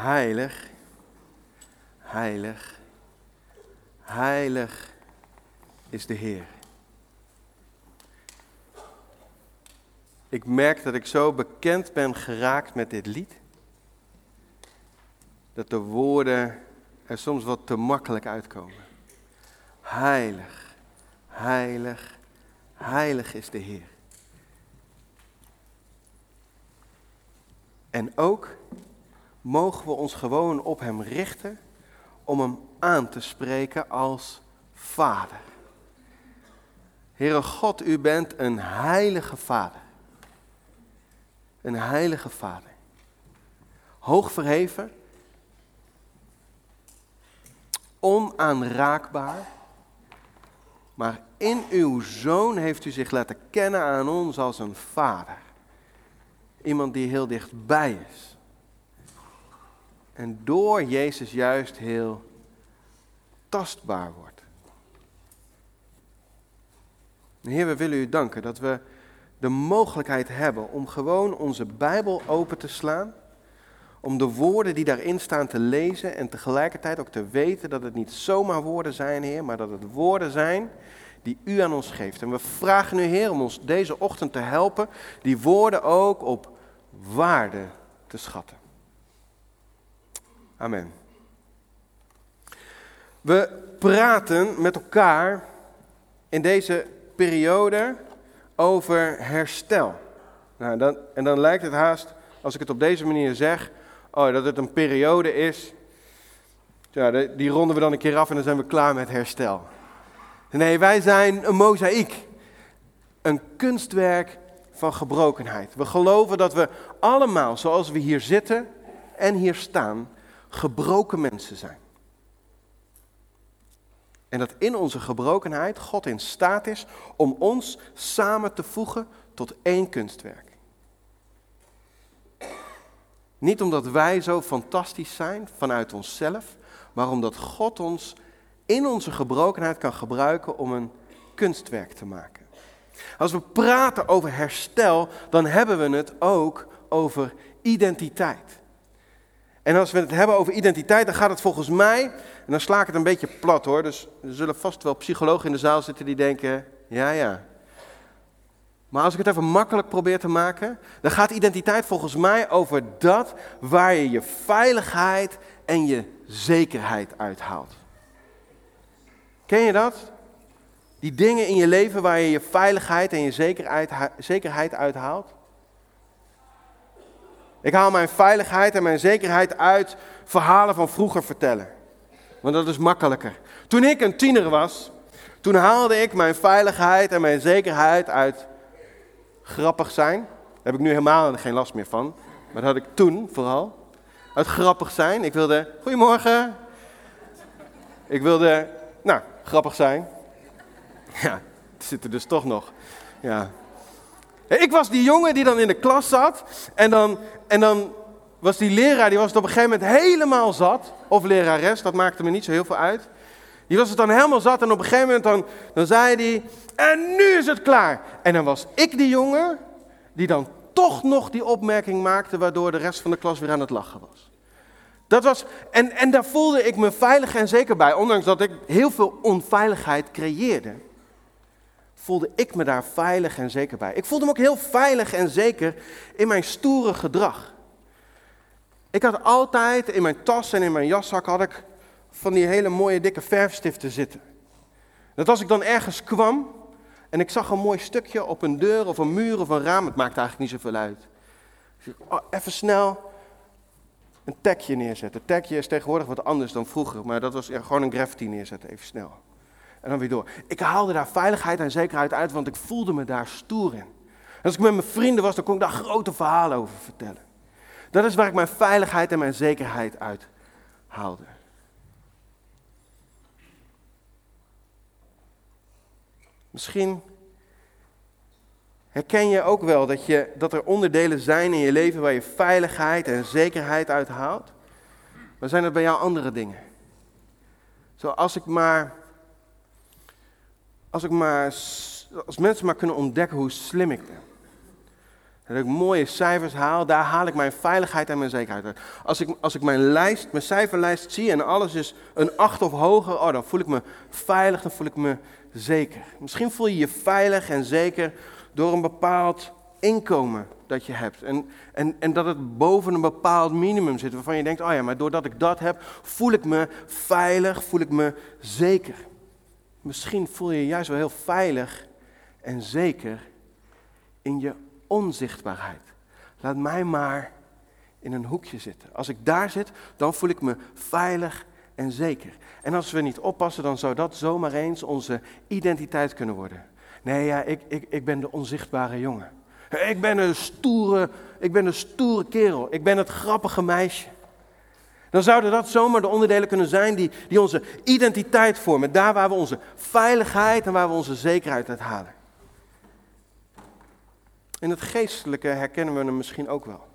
Heilig, heilig, heilig is de Heer. Ik merk dat ik zo bekend ben geraakt met dit lied, dat de woorden er soms wat te makkelijk uitkomen. Heilig, heilig, heilig is de Heer. En ook mogen we ons gewoon op Hem richten om Hem aan te spreken als Vader. Heere God, U bent een heilige Vader. Een heilige Vader. Hoog verheven, onaanraakbaar, maar in uw zoon heeft u zich laten kennen aan ons als een vader. Iemand die heel dichtbij is. En door Jezus juist heel tastbaar wordt. Heer, we willen u danken dat we de mogelijkheid hebben om gewoon onze Bijbel open te slaan. Om de woorden die daarin staan te lezen en tegelijkertijd ook te weten dat het niet zomaar woorden zijn, Heer, maar dat het woorden zijn die u aan ons geeft. En we vragen u, Heer, om ons deze ochtend te helpen die woorden ook op waarde te schatten. Amen. We praten met elkaar in deze periode over herstel. Nou, dan, en dan lijkt het haast, als ik het op deze manier zeg, oh, dat het een periode is. Ja, die ronden we dan een keer af en dan zijn we klaar met herstel. Nee, wij zijn een mozaïek. Een kunstwerk van gebrokenheid. We geloven dat we allemaal, zoals we hier zitten en hier staan, gebroken mensen zijn. En dat in onze gebrokenheid God in staat is om ons samen te voegen tot één kunstwerk. Niet omdat wij zo fantastisch zijn vanuit onszelf, maar omdat God ons in onze gebrokenheid kan gebruiken om een kunstwerk te maken. Als we praten over herstel, dan hebben we het ook over identiteit. En als we het hebben over identiteit, dan gaat het volgens mij, en dan sla ik het een beetje plat hoor, dus er zullen vast wel psychologen in de zaal zitten die denken, ja ja. Maar als ik het even makkelijk probeer te maken, dan gaat identiteit volgens mij over dat waar je je veiligheid en je zekerheid uithaalt. Ken je dat? Die dingen in je leven waar je je veiligheid en je zekerheid uithaalt. Ik haal mijn veiligheid en mijn zekerheid uit verhalen van vroeger vertellen. Want dat is makkelijker. Toen ik een tiener was, toen haalde ik mijn veiligheid en mijn zekerheid uit grappig zijn. Daar heb ik nu helemaal geen last meer van. Maar dat had ik toen vooral. Uit grappig zijn. Ik wilde, goedemorgen. Ik wilde, nou, grappig zijn. Ja, het zit er dus toch nog. Ja. Ik was die jongen die dan in de klas zat. En dan, en dan was die leraar, die was het op een gegeven moment helemaal zat. Of lerares, dat maakte me niet zo heel veel uit. Die was het dan helemaal zat en op een gegeven moment dan, dan zei hij, en nu is het klaar. En dan was ik die jongen die dan toch nog die opmerking maakte, waardoor de rest van de klas weer aan het lachen was. Dat was, en, en daar voelde ik me veilig en zeker bij, ondanks dat ik heel veel onveiligheid creëerde. Voelde ik me daar veilig en zeker bij. Ik voelde me ook heel veilig en zeker in mijn stoere gedrag. Ik had altijd in mijn tas en in mijn jaszak had ik van die hele mooie dikke verfstiften zitten. Dat als ik dan ergens kwam en ik zag een mooi stukje op een deur of een muur of een raam, het maakt eigenlijk niet zoveel uit. Oh, even snel een tagje neerzetten. Tagje is tegenwoordig wat anders dan vroeger, maar dat was gewoon een graffiti neerzetten, even snel. En dan weer door. Ik haalde daar veiligheid en zekerheid uit, want ik voelde me daar stoer in. Als ik met mijn vrienden was, dan kon ik daar grote verhalen over vertellen. Dat is waar ik mijn veiligheid en mijn zekerheid uit haalde. Misschien herken je ook wel dat, je, dat er onderdelen zijn in je leven waar je veiligheid en zekerheid uit haalt. Maar zijn er bij jou andere dingen? Zo als ik maar, als ik maar, als mensen maar kunnen ontdekken hoe slim ik ben. Dat ik mooie cijfers haal, daar haal ik mijn veiligheid en mijn zekerheid uit. Als ik, als ik mijn lijst, mijn cijferlijst zie en alles is een 8 of hoger, oh, dan voel ik me veilig, dan voel ik me zeker. Misschien voel je je veilig en zeker door een bepaald inkomen dat je hebt. En, en, en dat het boven een bepaald minimum zit, waarvan je denkt, oh ja, maar doordat ik dat heb, voel ik me veilig, voel ik me zeker. Misschien voel je je juist wel heel veilig en zeker in je onzichtbaarheid. Laat mij maar in een hoekje zitten. Als ik daar zit, dan voel ik me veilig en zeker. En als we niet oppassen, dan zou dat zomaar eens onze identiteit kunnen worden. Nee, ja, ik, ik, ik ben de onzichtbare jongen. Ik ben een stoere, ik ben een stoere kerel. Ik ben het grappige meisje. Dan zouden dat zomaar de onderdelen kunnen zijn die, die onze identiteit vormen. Daar waar we onze veiligheid en waar we onze zekerheid uit halen. In het geestelijke herkennen we hem misschien ook wel.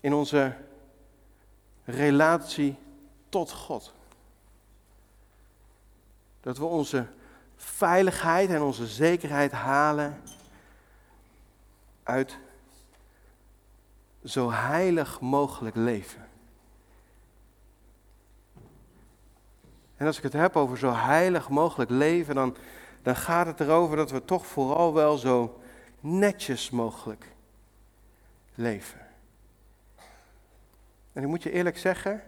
In onze relatie tot God. Dat we onze veiligheid en onze zekerheid halen uit zo heilig mogelijk leven. En als ik het heb over zo heilig mogelijk leven, dan, dan gaat het erover dat we toch vooral wel zo netjes mogelijk leven. En ik moet je eerlijk zeggen,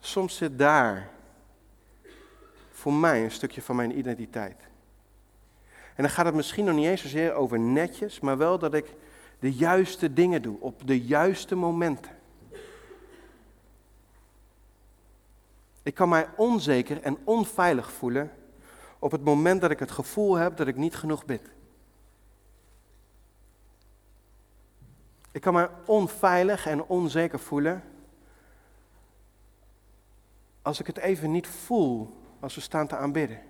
soms zit daar voor mij een stukje van mijn identiteit. En dan gaat het misschien nog niet eens zozeer over netjes, maar wel dat ik de juiste dingen doe op de juiste momenten. Ik kan mij onzeker en onveilig voelen op het moment dat ik het gevoel heb dat ik niet genoeg bid. Ik kan mij onveilig en onzeker voelen als ik het even niet voel als we staan te aanbidden.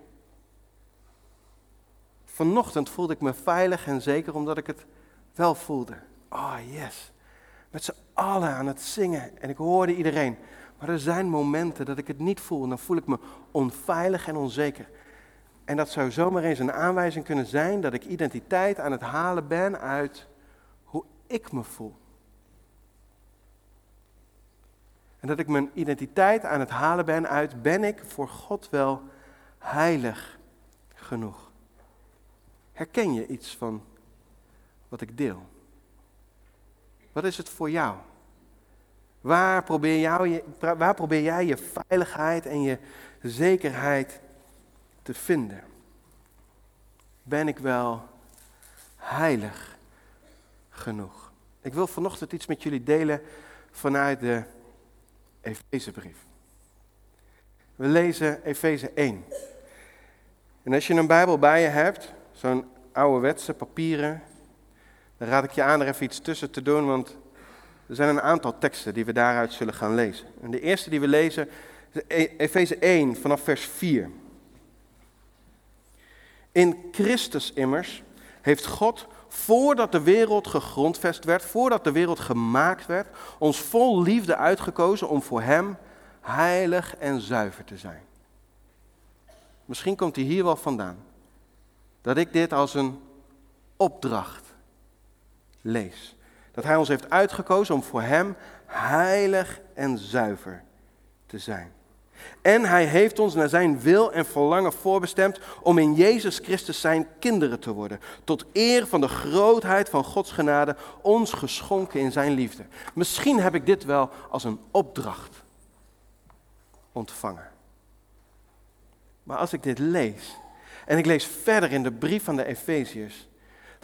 Vanochtend voelde ik me veilig en zeker omdat ik het wel voelde. Oh yes. Met z'n allen aan het zingen en ik hoorde iedereen. Maar er zijn momenten dat ik het niet voel en dan voel ik me onveilig en onzeker. En dat zou zomaar eens een aanwijzing kunnen zijn dat ik identiteit aan het halen ben uit hoe ik me voel. En dat ik mijn identiteit aan het halen ben uit, ben ik voor God wel heilig genoeg? Herken je iets van wat ik deel? Wat is het voor jou? Waar probeer, waar probeer jij je veiligheid en je zekerheid te vinden? Ben ik wel heilig genoeg? Ik wil vanochtend iets met jullie delen vanuit de Efezebrief. We lezen Efeze 1. En als je een Bijbel bij je hebt, zo'n ouderwetse papieren, dan raad ik je aan er even iets tussen te doen, want er zijn een aantal teksten die we daaruit zullen gaan lezen. En de eerste die we lezen is e- Efeze 1 vanaf vers 4. In Christus immers heeft God, voordat de wereld gegrondvest werd, voordat de wereld gemaakt werd, ons vol liefde uitgekozen om voor Hem heilig en zuiver te zijn. Misschien komt hij hier wel vandaan. Dat ik dit als een opdracht lees. Dat Hij ons heeft uitgekozen om voor Hem heilig en zuiver te zijn. En Hij heeft ons naar Zijn wil en verlangen voorbestemd om in Jezus Christus Zijn kinderen te worden. Tot eer van de grootheid van Gods genade, ons geschonken in Zijn liefde. Misschien heb ik dit wel als een opdracht ontvangen. Maar als ik dit lees en ik lees verder in de brief van de Efeziërs,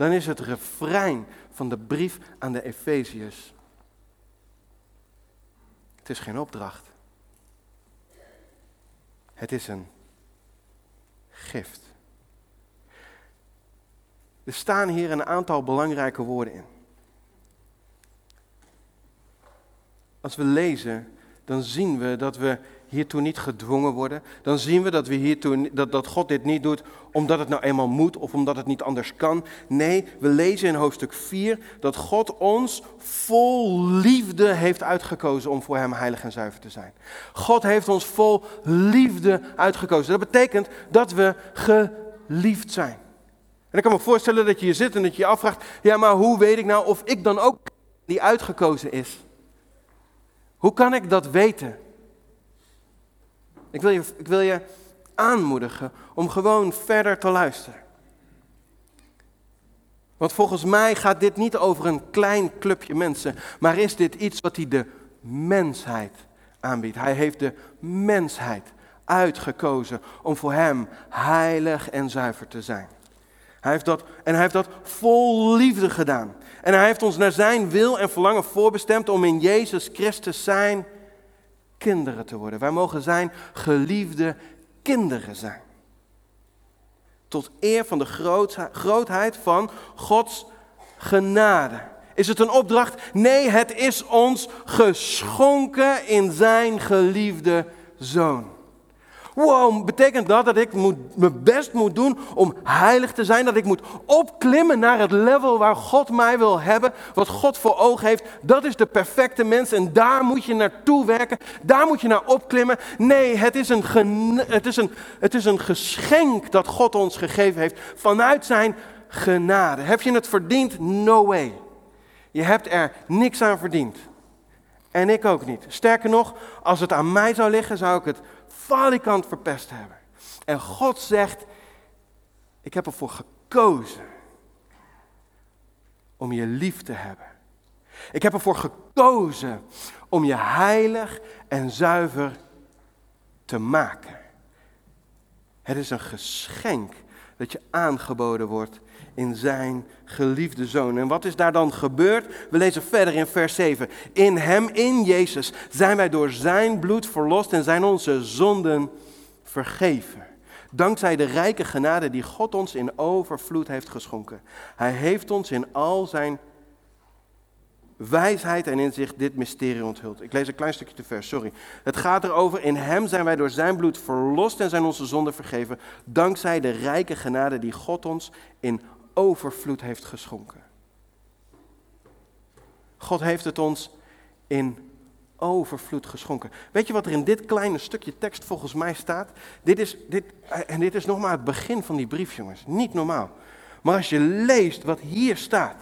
dan is het refrein van de brief aan de Efeziërs. Het is geen opdracht. Het is een gift. Er staan hier een aantal belangrijke woorden in. Als we lezen, dan zien we dat we hiertoe niet gedwongen worden. Dan zien we dat, we hiertoe, dat, dat God dit niet doet omdat het nou eenmaal moet of omdat het niet anders kan. Nee, we lezen in hoofdstuk 4 dat God ons vol liefde heeft uitgekozen om voor Hem heilig en zuiver te zijn. God heeft ons vol liefde uitgekozen. Dat betekent dat we geliefd zijn. En ik kan me voorstellen dat je hier zit en dat je je afvraagt, ja maar hoe weet ik nou of ik dan ook die uitgekozen is? Hoe kan ik dat weten? Ik wil je, ik wil je aanmoedigen om gewoon verder te luisteren. Want volgens mij gaat dit niet over een klein clubje mensen, maar is dit iets wat hij de mensheid aanbiedt. Hij heeft de mensheid uitgekozen om voor hem heilig en zuiver te zijn. Hij heeft dat, en hij heeft dat vol liefde gedaan. En hij heeft ons naar zijn wil en verlangen voorbestemd om in Jezus Christus zijn kinderen te worden. Wij mogen zijn geliefde kinderen zijn. Tot eer van de grootheid van Gods genade. Is het een opdracht? Nee, het is ons geschonken in zijn geliefde zoon. Wow, betekent dat dat ik moet, mijn best moet doen om heilig te zijn? Dat ik moet opklimmen naar het level waar God mij wil hebben? Wat God voor ogen heeft? Dat is de perfecte mens en daar moet je naartoe werken. Daar moet je naar opklimmen. Nee, het is een, het is een, het is een geschenk dat God ons gegeven heeft vanuit zijn genade. Heb je het verdiend? No way. Je hebt er niks aan verdiend. En ik ook niet. Sterker nog, als het aan mij zou liggen, zou ik het falikant verpest hebben. En God zegt, ik heb ervoor gekozen om je lief te hebben. Ik heb ervoor gekozen om je heilig en zuiver te maken. Het is een geschenk dat je aangeboden wordt in zijn geliefde zoon. En wat is daar dan gebeurd? We lezen verder in vers 7. In hem, in Jezus, zijn wij door zijn bloed verlost en zijn onze zonden vergeven. Dankzij de rijke genade die God ons in overvloed heeft geschonken. Hij heeft ons in al zijn wijsheid en inzicht dit mysterie onthuld. Ik lees een klein stukje te vers, sorry. Het gaat erover, in hem zijn wij door zijn bloed verlost en zijn onze zonden vergeven. Dankzij de rijke genade die God ons in overvloed heeft geschonken. God heeft het ons in overvloed geschonken. Weet je wat er in dit kleine stukje tekst volgens mij staat? Dit is, dit, en dit is nog maar het begin van die brief, jongens. Niet normaal. Maar als je leest wat hier staat.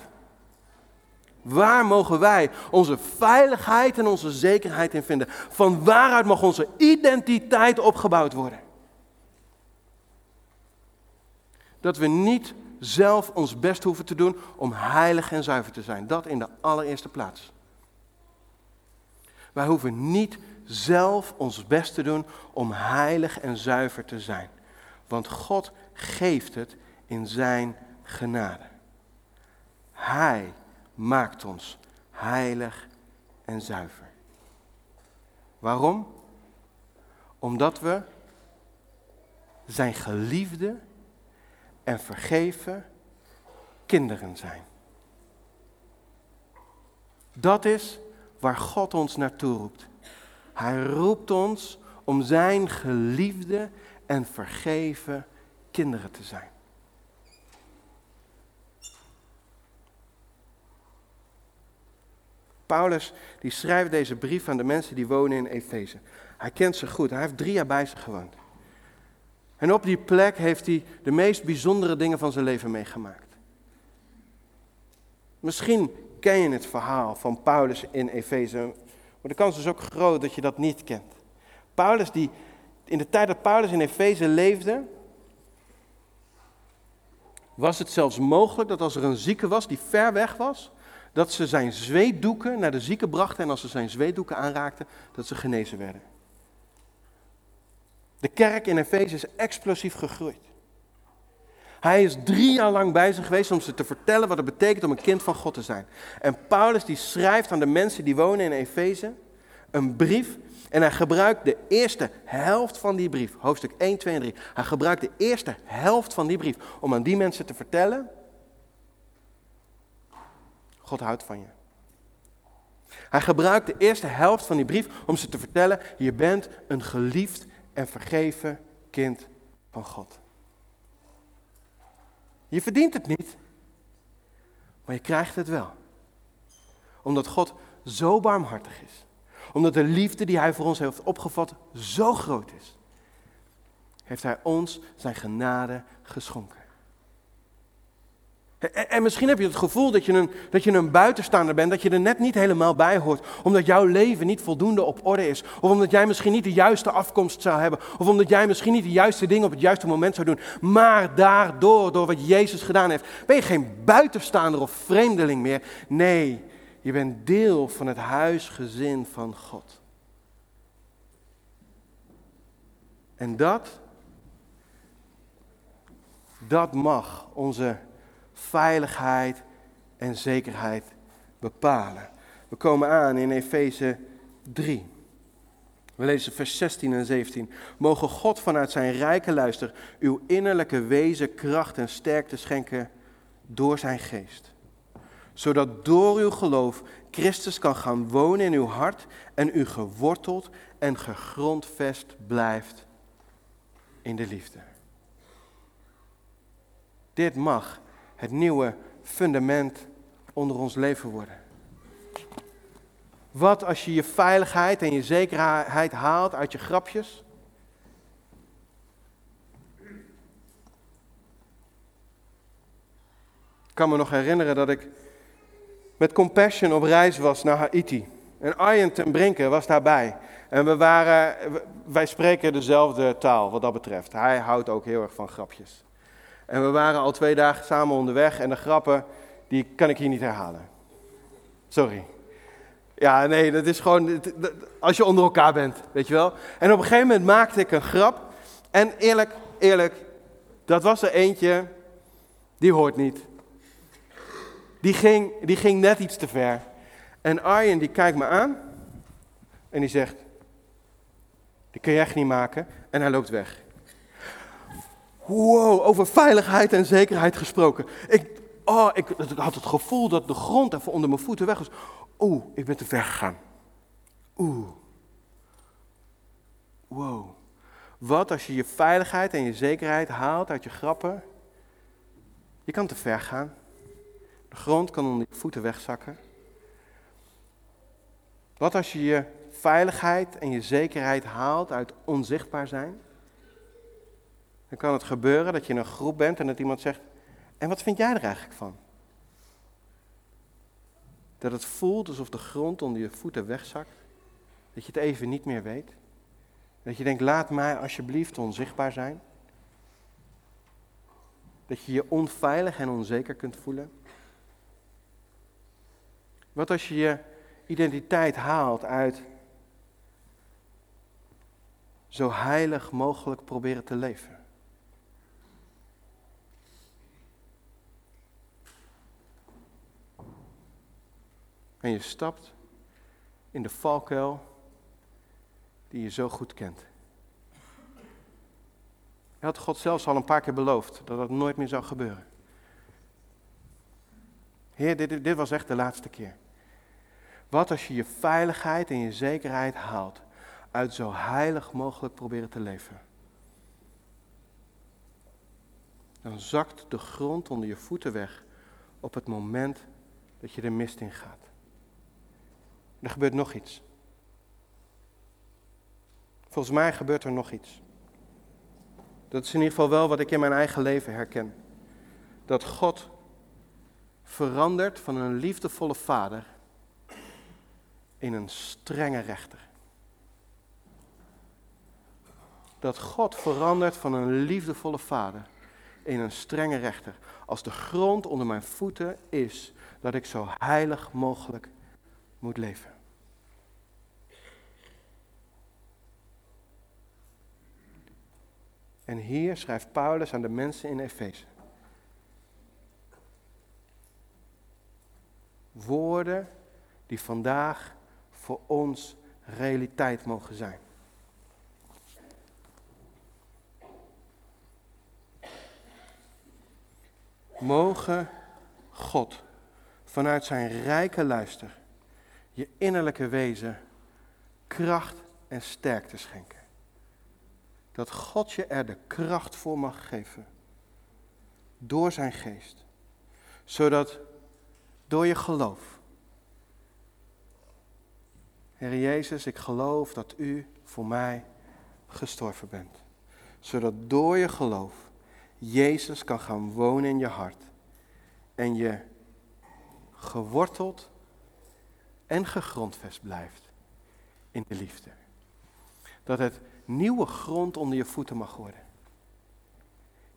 Waar mogen wij onze veiligheid en onze zekerheid in vinden? Van waaruit mag onze identiteit opgebouwd worden? Dat we niet zelf ons best hoeven te doen om heilig en zuiver te zijn. Dat in de allereerste plaats. Wij hoeven niet zelf ons best te doen om heilig en zuiver te zijn. Want God geeft het in zijn genade. Hij maakt ons heilig en zuiver. Waarom? Omdat we zijn geliefde en vergeven kinderen zijn. Dat is waar God ons naartoe roept. Hij roept ons om zijn geliefde en vergeven kinderen te zijn. Paulus die schrijft deze brief aan de mensen die wonen in Efeze. Hij kent ze goed, hij heeft drie jaar bij ze gewoond. En op die plek heeft hij de meest bijzondere dingen van zijn leven meegemaakt. Misschien ken je het verhaal van Paulus in Efeze, maar de kans is ook groot dat je dat niet kent. Paulus, die, in de tijd dat Paulus in Efeze leefde, was het zelfs mogelijk dat als er een zieke was die ver weg was, dat ze zijn zweetdoeken naar de zieke brachten en als ze zijn zweetdoeken aanraakten, dat ze genezen werden. De kerk in Efeze is explosief gegroeid. Hij is drie jaar lang bij ze geweest om ze te vertellen wat het betekent om een kind van God te zijn. En Paulus die schrijft aan de mensen die wonen in Efeze een brief. En hij gebruikt de eerste helft van die brief, hoofdstuk 1, 2 en 3. Hij gebruikt de eerste helft van die brief om aan die mensen te vertellen God houdt van je. Hij gebruikt de eerste helft van die brief om ze te vertellen: je bent een geliefd en vergeven kind van God. Je verdient het niet, maar je krijgt het wel. Omdat God zo barmhartig is. Omdat de liefde die Hij voor ons heeft opgevat zo groot is. Heeft Hij ons zijn genade geschonken. En misschien heb je het gevoel dat je, een, dat je een buitenstaander bent, dat je er net niet helemaal bij hoort, omdat jouw leven niet voldoende op orde is. Of omdat jij misschien niet de juiste afkomst zou hebben. Of omdat jij misschien niet de juiste dingen op het juiste moment zou doen. Maar daardoor, door wat Jezus gedaan heeft, ben je geen buitenstaander of vreemdeling meer. Nee, je bent deel van het huisgezin van God. En dat, dat mag onze veiligheid en zekerheid bepalen. We komen aan in Efeze 3. We lezen vers 16 en 17. Mogen God vanuit zijn rijke luister uw innerlijke wezen kracht en sterkte schenken door zijn geest. Zodat door uw geloof Christus kan gaan wonen in uw hart en u geworteld en gegrondvest blijft in de liefde. Dit mag het nieuwe fundament onder ons leven worden. Wat als je je veiligheid en je zekerheid haalt uit je grapjes? Ik kan me nog herinneren dat ik met Compassion op reis was naar Haiti. En Arjen ten Brinke was daarbij. En we waren, wij spreken dezelfde taal wat dat betreft. Hij houdt ook heel erg van grapjes. En we waren al twee dagen samen onderweg en de grappen, die kan ik hier niet herhalen. Sorry. Ja, nee, dat is gewoon als je onder elkaar bent, weet je wel. En op een gegeven moment maakte ik een grap. En eerlijk, eerlijk, dat was er eentje, die hoort niet. Die ging, die ging net iets te ver. En Arjen die kijkt me aan en die zegt, die kun je echt niet maken. En hij loopt weg. Wow, over veiligheid en zekerheid gesproken. Ik, oh, ik, ik had het gevoel dat de grond even onder mijn voeten weg was. Oeh, ik ben te ver gegaan. Oeh. Wow. Wat als je je veiligheid en je zekerheid haalt uit je grappen? Je kan te ver gaan. De grond kan onder je voeten wegzakken. Wat als je je veiligheid en je zekerheid haalt uit onzichtbaar zijn? Dan kan het gebeuren dat je in een groep bent en dat iemand zegt: En wat vind jij er eigenlijk van? Dat het voelt alsof de grond onder je voeten wegzakt. Dat je het even niet meer weet. Dat je denkt: Laat mij alsjeblieft onzichtbaar zijn. Dat je je onveilig en onzeker kunt voelen. Wat als je je identiteit haalt uit zo heilig mogelijk proberen te leven? En je stapt in de valkuil die je zo goed kent. Hij had God zelfs al een paar keer beloofd dat dat nooit meer zou gebeuren. Heer, dit, dit was echt de laatste keer. Wat als je je veiligheid en je zekerheid haalt uit zo heilig mogelijk proberen te leven? Dan zakt de grond onder je voeten weg op het moment dat je de mist in gaat. Er gebeurt nog iets. Volgens mij gebeurt er nog iets. Dat is in ieder geval wel wat ik in mijn eigen leven herken. Dat God verandert van een liefdevolle vader in een strenge rechter. Dat God verandert van een liefdevolle vader in een strenge rechter. Als de grond onder mijn voeten is dat ik zo heilig mogelijk moet leven. En hier schrijft Paulus aan de mensen in Efeze. Woorden die vandaag voor ons realiteit mogen zijn. Mogen God vanuit zijn rijke luister je innerlijke wezen kracht en sterkte schenken. Dat God je er de kracht voor mag geven. Door zijn geest. Zodat door je geloof. Heer Jezus, ik geloof dat u voor mij gestorven bent. Zodat door je geloof Jezus kan gaan wonen in je hart. en je geworteld en gegrondvest blijft in de liefde. Dat het nieuwe grond onder je voeten mag worden.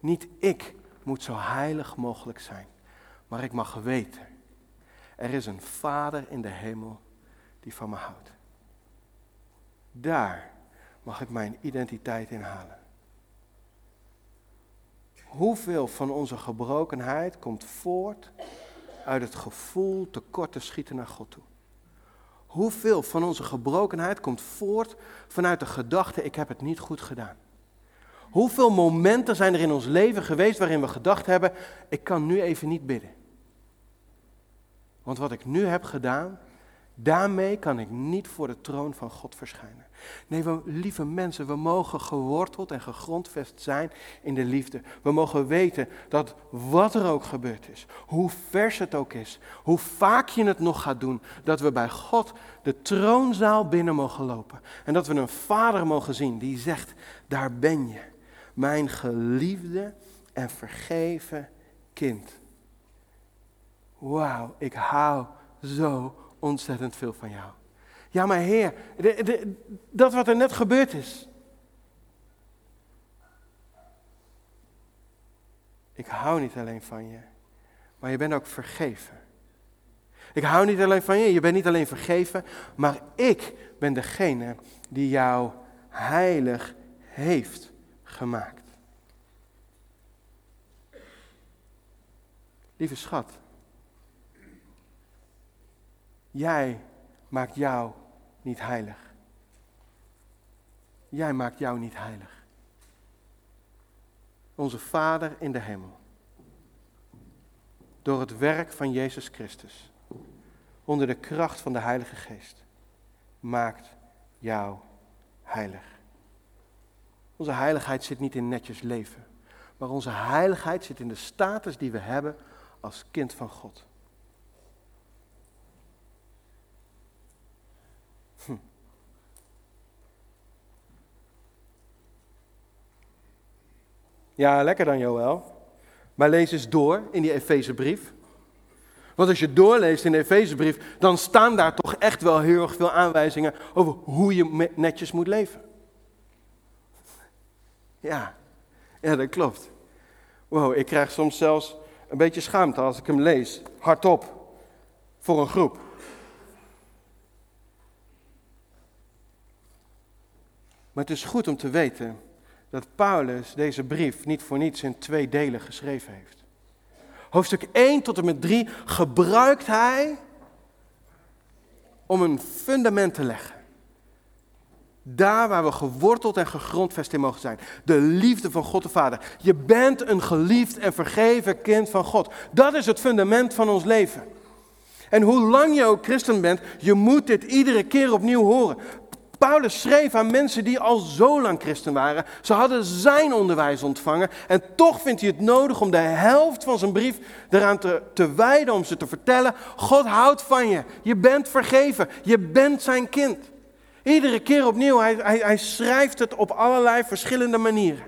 Niet ik moet zo heilig mogelijk zijn, maar ik mag weten, er is een Vader in de hemel die van me houdt. Daar mag ik mijn identiteit in halen. Hoeveel van onze gebrokenheid komt voort uit het gevoel tekort te schieten naar God toe? Hoeveel van onze gebrokenheid komt voort vanuit de gedachte: ik heb het niet goed gedaan? Hoeveel momenten zijn er in ons leven geweest waarin we gedacht hebben: ik kan nu even niet bidden? Want wat ik nu heb gedaan, daarmee kan ik niet voor de troon van God verschijnen. Nee, we, lieve mensen, we mogen geworteld en gegrondvest zijn in de liefde. We mogen weten dat wat er ook gebeurd is, hoe vers het ook is, hoe vaak je het nog gaat doen, dat we bij God de troonzaal binnen mogen lopen. En dat we een vader mogen zien die zegt, daar ben je, mijn geliefde en vergeven kind. Wauw, ik hou zo ontzettend veel van jou. Ja, maar Heer, dat wat er net gebeurd is. Ik hou niet alleen van je, maar je bent ook vergeven. Ik hou niet alleen van je, je bent niet alleen vergeven, maar ik ben degene die jou heilig heeft gemaakt. Lieve schat, jij maakt jou niet heilig. Jij maakt jou niet heilig. Onze Vader in de hemel. Door het werk van Jezus Christus. Onder de kracht van de Heilige Geest. Maakt jou heilig. Onze heiligheid zit niet in netjes leven. Maar onze heiligheid zit in de status die we hebben als kind van God. Ja, lekker dan Joël. Maar lees eens door in die Efezebrief. Want als je doorleest in de Efezebrief, dan staan daar toch echt wel heel erg veel aanwijzingen over hoe je netjes moet leven. Ja, ja dat klopt. Wow, ik krijg soms zelfs een beetje schaamte als ik hem lees, hardop, voor een groep. Maar het is goed om te weten dat Paulus deze brief niet voor niets in twee delen geschreven heeft. Hoofdstuk 1 tot en met 3 gebruikt hij om een fundament te leggen. Daar waar we geworteld en gegrondvest in mogen zijn. De liefde van God de Vader. Je bent een geliefd en vergeven kind van God. Dat is het fundament van ons leven. En hoe lang je ook christen bent, je moet dit iedere keer opnieuw horen. Paulus schreef aan mensen die al zo lang christen waren. Ze hadden zijn onderwijs ontvangen. En toch vindt hij het nodig om de helft van zijn brief eraan te, wijden. Om ze te vertellen: God houdt van je. Je bent vergeven. Je bent zijn kind. Iedere keer opnieuw. Hij, hij, hij schrijft het op allerlei verschillende manieren.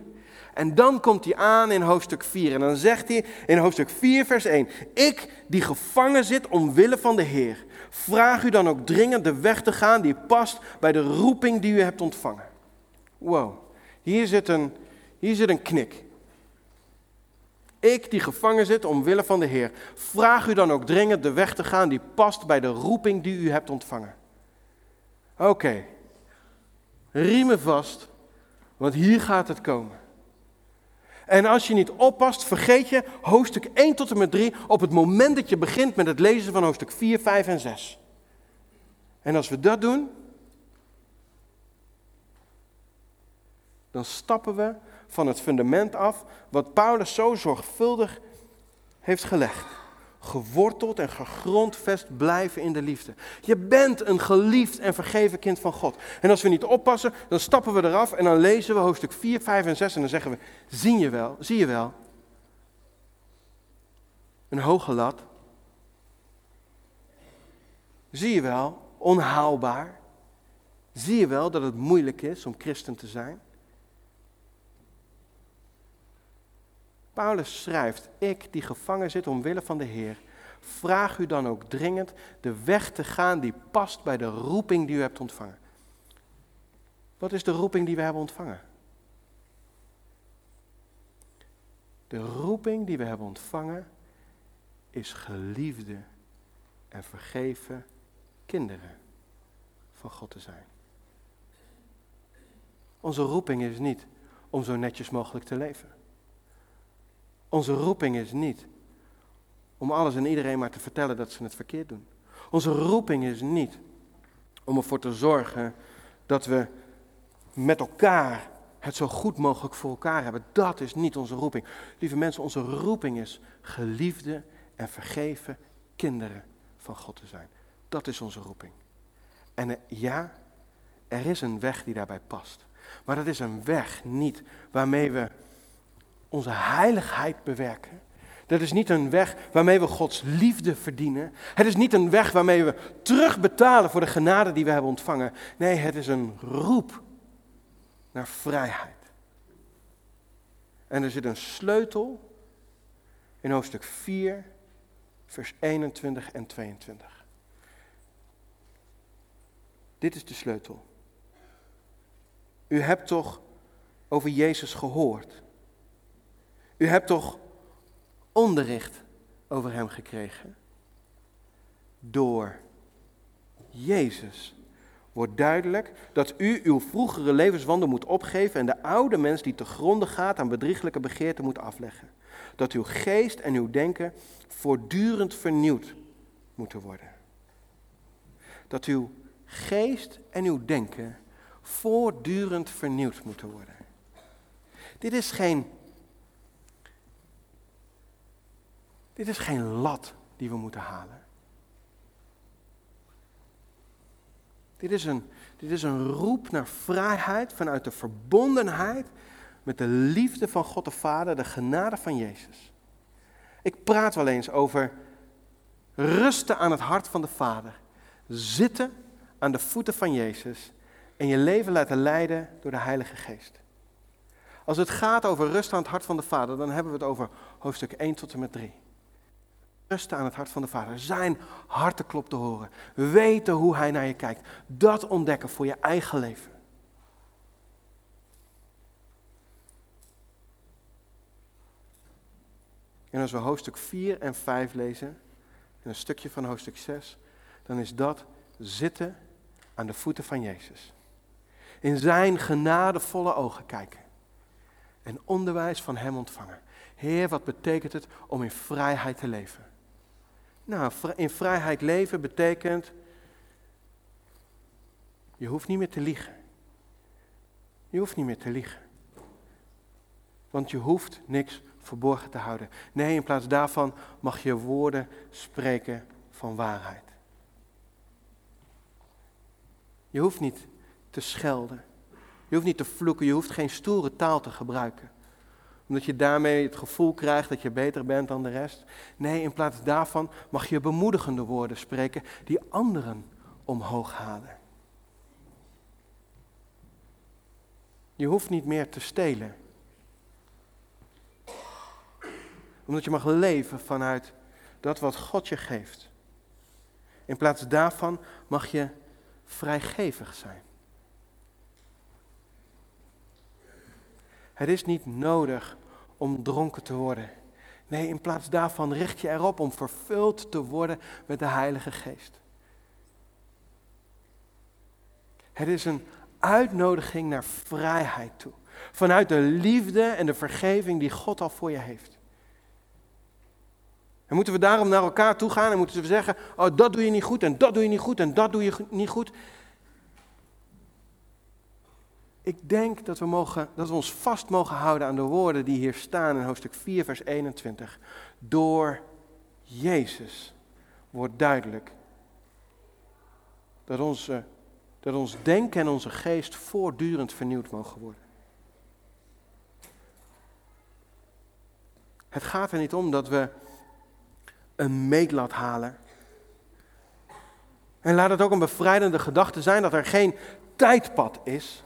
En dan komt hij aan in hoofdstuk 4. En dan zegt hij in hoofdstuk 4, vers 1: Ik die gevangen zit omwille van de Heer Vraag u dan ook dringend de weg te gaan die past bij de roeping die u hebt ontvangen. Wow, hier zit een, hier zit een knik. Ik die gevangen zit omwille van de Heer, vraag u dan ook dringend de weg te gaan die past bij de roeping die u hebt ontvangen. Oké, riemen vast, want hier gaat het komen. En als je niet oppast, vergeet je hoofdstuk 1 tot en met 3 op het moment dat je begint met het lezen van hoofdstuk 4, 5 en 6. En als we dat doen, dan stappen we van het fundament af wat Paulus zo zorgvuldig heeft gelegd geworteld en gegrondvest blijven in de liefde. Je bent een geliefd en vergeven kind van God. En als we niet oppassen, dan stappen we eraf en dan lezen we hoofdstuk 4, 5 en 6 en dan zeggen we, zie je wel, zie je wel. Een hoge lat. Zie je wel, onhaalbaar. Zie je wel dat het moeilijk is om christen te zijn? Paulus schrijft, ik die gevangen zit omwille van de Heer, vraag u dan ook dringend de weg te gaan die past bij de roeping die u hebt ontvangen. Wat is de roeping die we hebben ontvangen? De roeping die we hebben ontvangen is geliefde en vergeven kinderen van God te zijn. Onze roeping is niet om zo netjes mogelijk te leven. Onze roeping is niet om alles en iedereen maar te vertellen dat ze het verkeerd doen. Onze roeping is niet om ervoor te zorgen dat we met elkaar het zo goed mogelijk voor elkaar hebben. Dat is niet onze roeping. Lieve mensen, onze roeping is geliefde en vergeven kinderen van God te zijn. Dat is onze roeping. En eh, ja, er is een weg die daarbij past. Maar dat is een weg niet waarmee we onze heiligheid bewerken. Dat is niet een weg waarmee we Gods liefde verdienen. Het is niet een weg waarmee we terugbetalen voor de genade die we hebben ontvangen. Nee, het is een roep naar vrijheid. En er zit een sleutel in hoofdstuk 4, vers 21 en 22. Dit is de sleutel. U hebt toch over Jezus gehoord? U hebt toch onderricht over Hem gekregen? Door Jezus wordt duidelijk dat u uw vroegere levenswandel moet opgeven en de oude mens die te gronden gaat aan bedrieglijke begeerten moet afleggen. Dat uw geest en uw denken voortdurend vernieuwd moeten worden. Dat uw geest en uw denken voortdurend vernieuwd moeten worden. Dit is geen. Dit is geen lat die we moeten halen. Dit is, een, dit is een roep naar vrijheid vanuit de verbondenheid met de liefde van God de Vader, de genade van Jezus. Ik praat wel eens over rusten aan het hart van de Vader, zitten aan de voeten van Jezus en je leven laten leiden door de Heilige Geest. Als het gaat over rust aan het hart van de Vader, dan hebben we het over hoofdstuk 1 tot en met 3. Rusten aan het hart van de Vader, zijn hartenklop te horen, weten hoe Hij naar je kijkt, dat ontdekken voor je eigen leven. En als we hoofdstuk 4 en 5 lezen, en een stukje van hoofdstuk 6, dan is dat zitten aan de voeten van Jezus in zijn genadevolle ogen kijken. En onderwijs van hem ontvangen. Heer, wat betekent het om in vrijheid te leven? Nou, in vrijheid leven betekent, je hoeft niet meer te liegen. Je hoeft niet meer te liegen. Want je hoeft niks verborgen te houden. Nee, in plaats daarvan mag je woorden spreken van waarheid. Je hoeft niet te schelden. Je hoeft niet te vloeken, je hoeft geen stoere taal te gebruiken. Omdat je daarmee het gevoel krijgt dat je beter bent dan de rest. Nee, in plaats daarvan mag je bemoedigende woorden spreken die anderen omhoog halen. Je hoeft niet meer te stelen. Omdat je mag leven vanuit dat wat God je geeft. In plaats daarvan mag je vrijgevig zijn. Het is niet nodig om dronken te worden. Nee, in plaats daarvan richt je erop om vervuld te worden met de Heilige Geest. Het is een uitnodiging naar vrijheid toe. Vanuit de liefde en de vergeving die God al voor je heeft. En moeten we daarom naar elkaar toe gaan en moeten we zeggen: Oh, dat doe je niet goed en dat doe je niet goed en dat doe je niet goed. Ik denk dat we, mogen, dat we ons vast mogen houden aan de woorden die hier staan in hoofdstuk 4, vers 21. Door Jezus wordt duidelijk dat, onze, dat ons denken en onze geest voortdurend vernieuwd mogen worden. Het gaat er niet om dat we een meetlat halen. En laat het ook een bevrijdende gedachte zijn dat er geen tijdpad is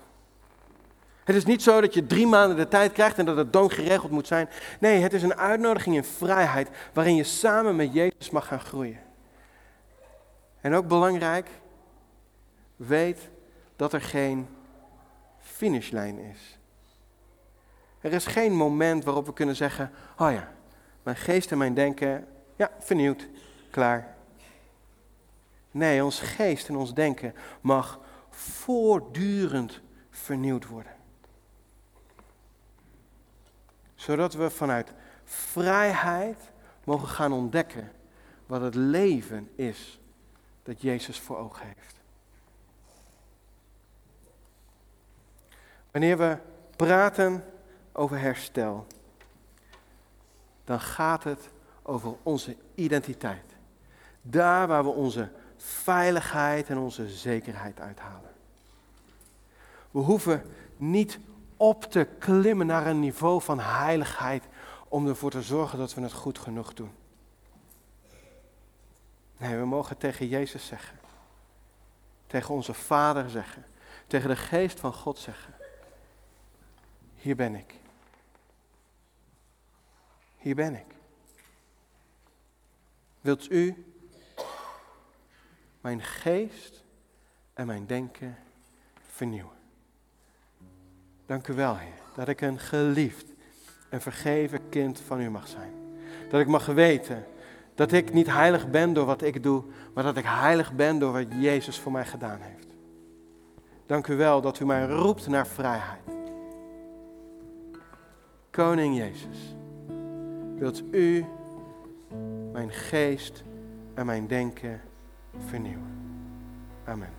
Het is niet zo dat je drie maanden de tijd krijgt en dat het dan geregeld moet zijn. Nee, het is een uitnodiging in vrijheid waarin je samen met Jezus mag gaan groeien. En ook belangrijk, weet dat er geen finishlijn is. Er is geen moment waarop we kunnen zeggen, oh ja, mijn geest en mijn denken, ja, vernieuwd, klaar. Nee, ons geest en ons denken mag voortdurend vernieuwd worden. Zodat we vanuit vrijheid mogen gaan ontdekken wat het leven is dat Jezus voor ogen heeft. Wanneer we praten over herstel, dan gaat het over onze identiteit. Daar waar we onze veiligheid en onze zekerheid uithalen. We hoeven niet op te klimmen naar een niveau van heiligheid om ervoor te zorgen dat we het goed genoeg doen. Nee, we mogen tegen Jezus zeggen. Tegen onze Vader zeggen. Tegen de geest van God zeggen. Hier ben ik. Hier ben ik. Wilt u mijn geest en mijn denken vernieuwen? Dank u wel, Heer, dat ik een geliefd en vergeven kind van u mag zijn. Dat ik mag weten dat ik niet heilig ben door wat ik doe, maar dat ik heilig ben door wat Jezus voor mij gedaan heeft. Dank u wel dat u mij roept naar vrijheid. Koning Jezus, wilt u mijn geest en mijn denken vernieuwen. Amen.